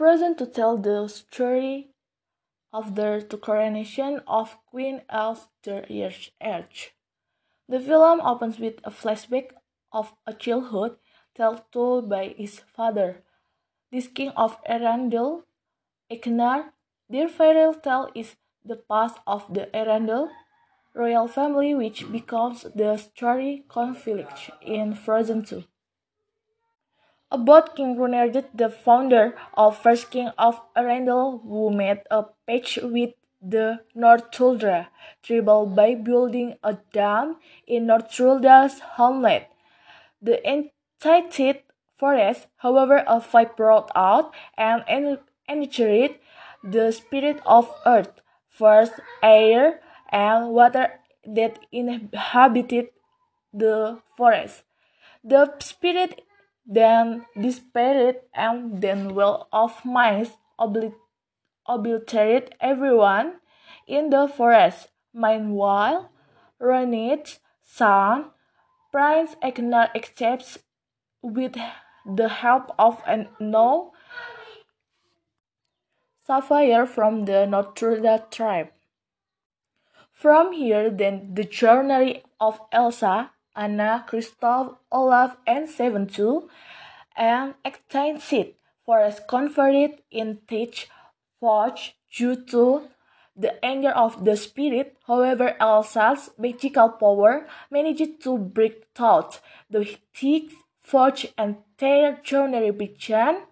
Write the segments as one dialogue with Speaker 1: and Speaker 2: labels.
Speaker 1: Frozen to tell the story of the coronation of Queen Elizabeth Age. The film opens with a flashback of a childhood told by his father, this king of Arendelle, Agnarr. Their fairy tale is the past of the Arendelle royal family, which becomes the story conflict in Frozen 2 about King Runeard, the founder of First King of Arendelle, who made a pact with the Northuldra tribal by building a dam in Northuldra's homeland. The enchanted forest, however, a fight broke out and encouraged the spirit of earth, first air, and water that inhabited the forest. The spirit then despaired and then well of mice obliterated everyone in the forest. Meanwhile, Runeard's son, Prince Agnarr escapes with the help of an no sapphire from the Northuldra tribe. From here, then the journey of Elsa Anna, Kristoff, Olaf, and Sven Two, and for forest converted in Teach Forge due to the anger of the spirit. However, Elsa's magical power managed to break through the thick forge and their journey began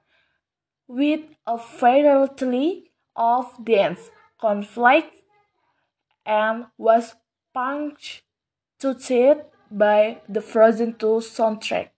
Speaker 1: with a variety of dance, conflict, and was punctuated by the Frozen 2 soundtrack.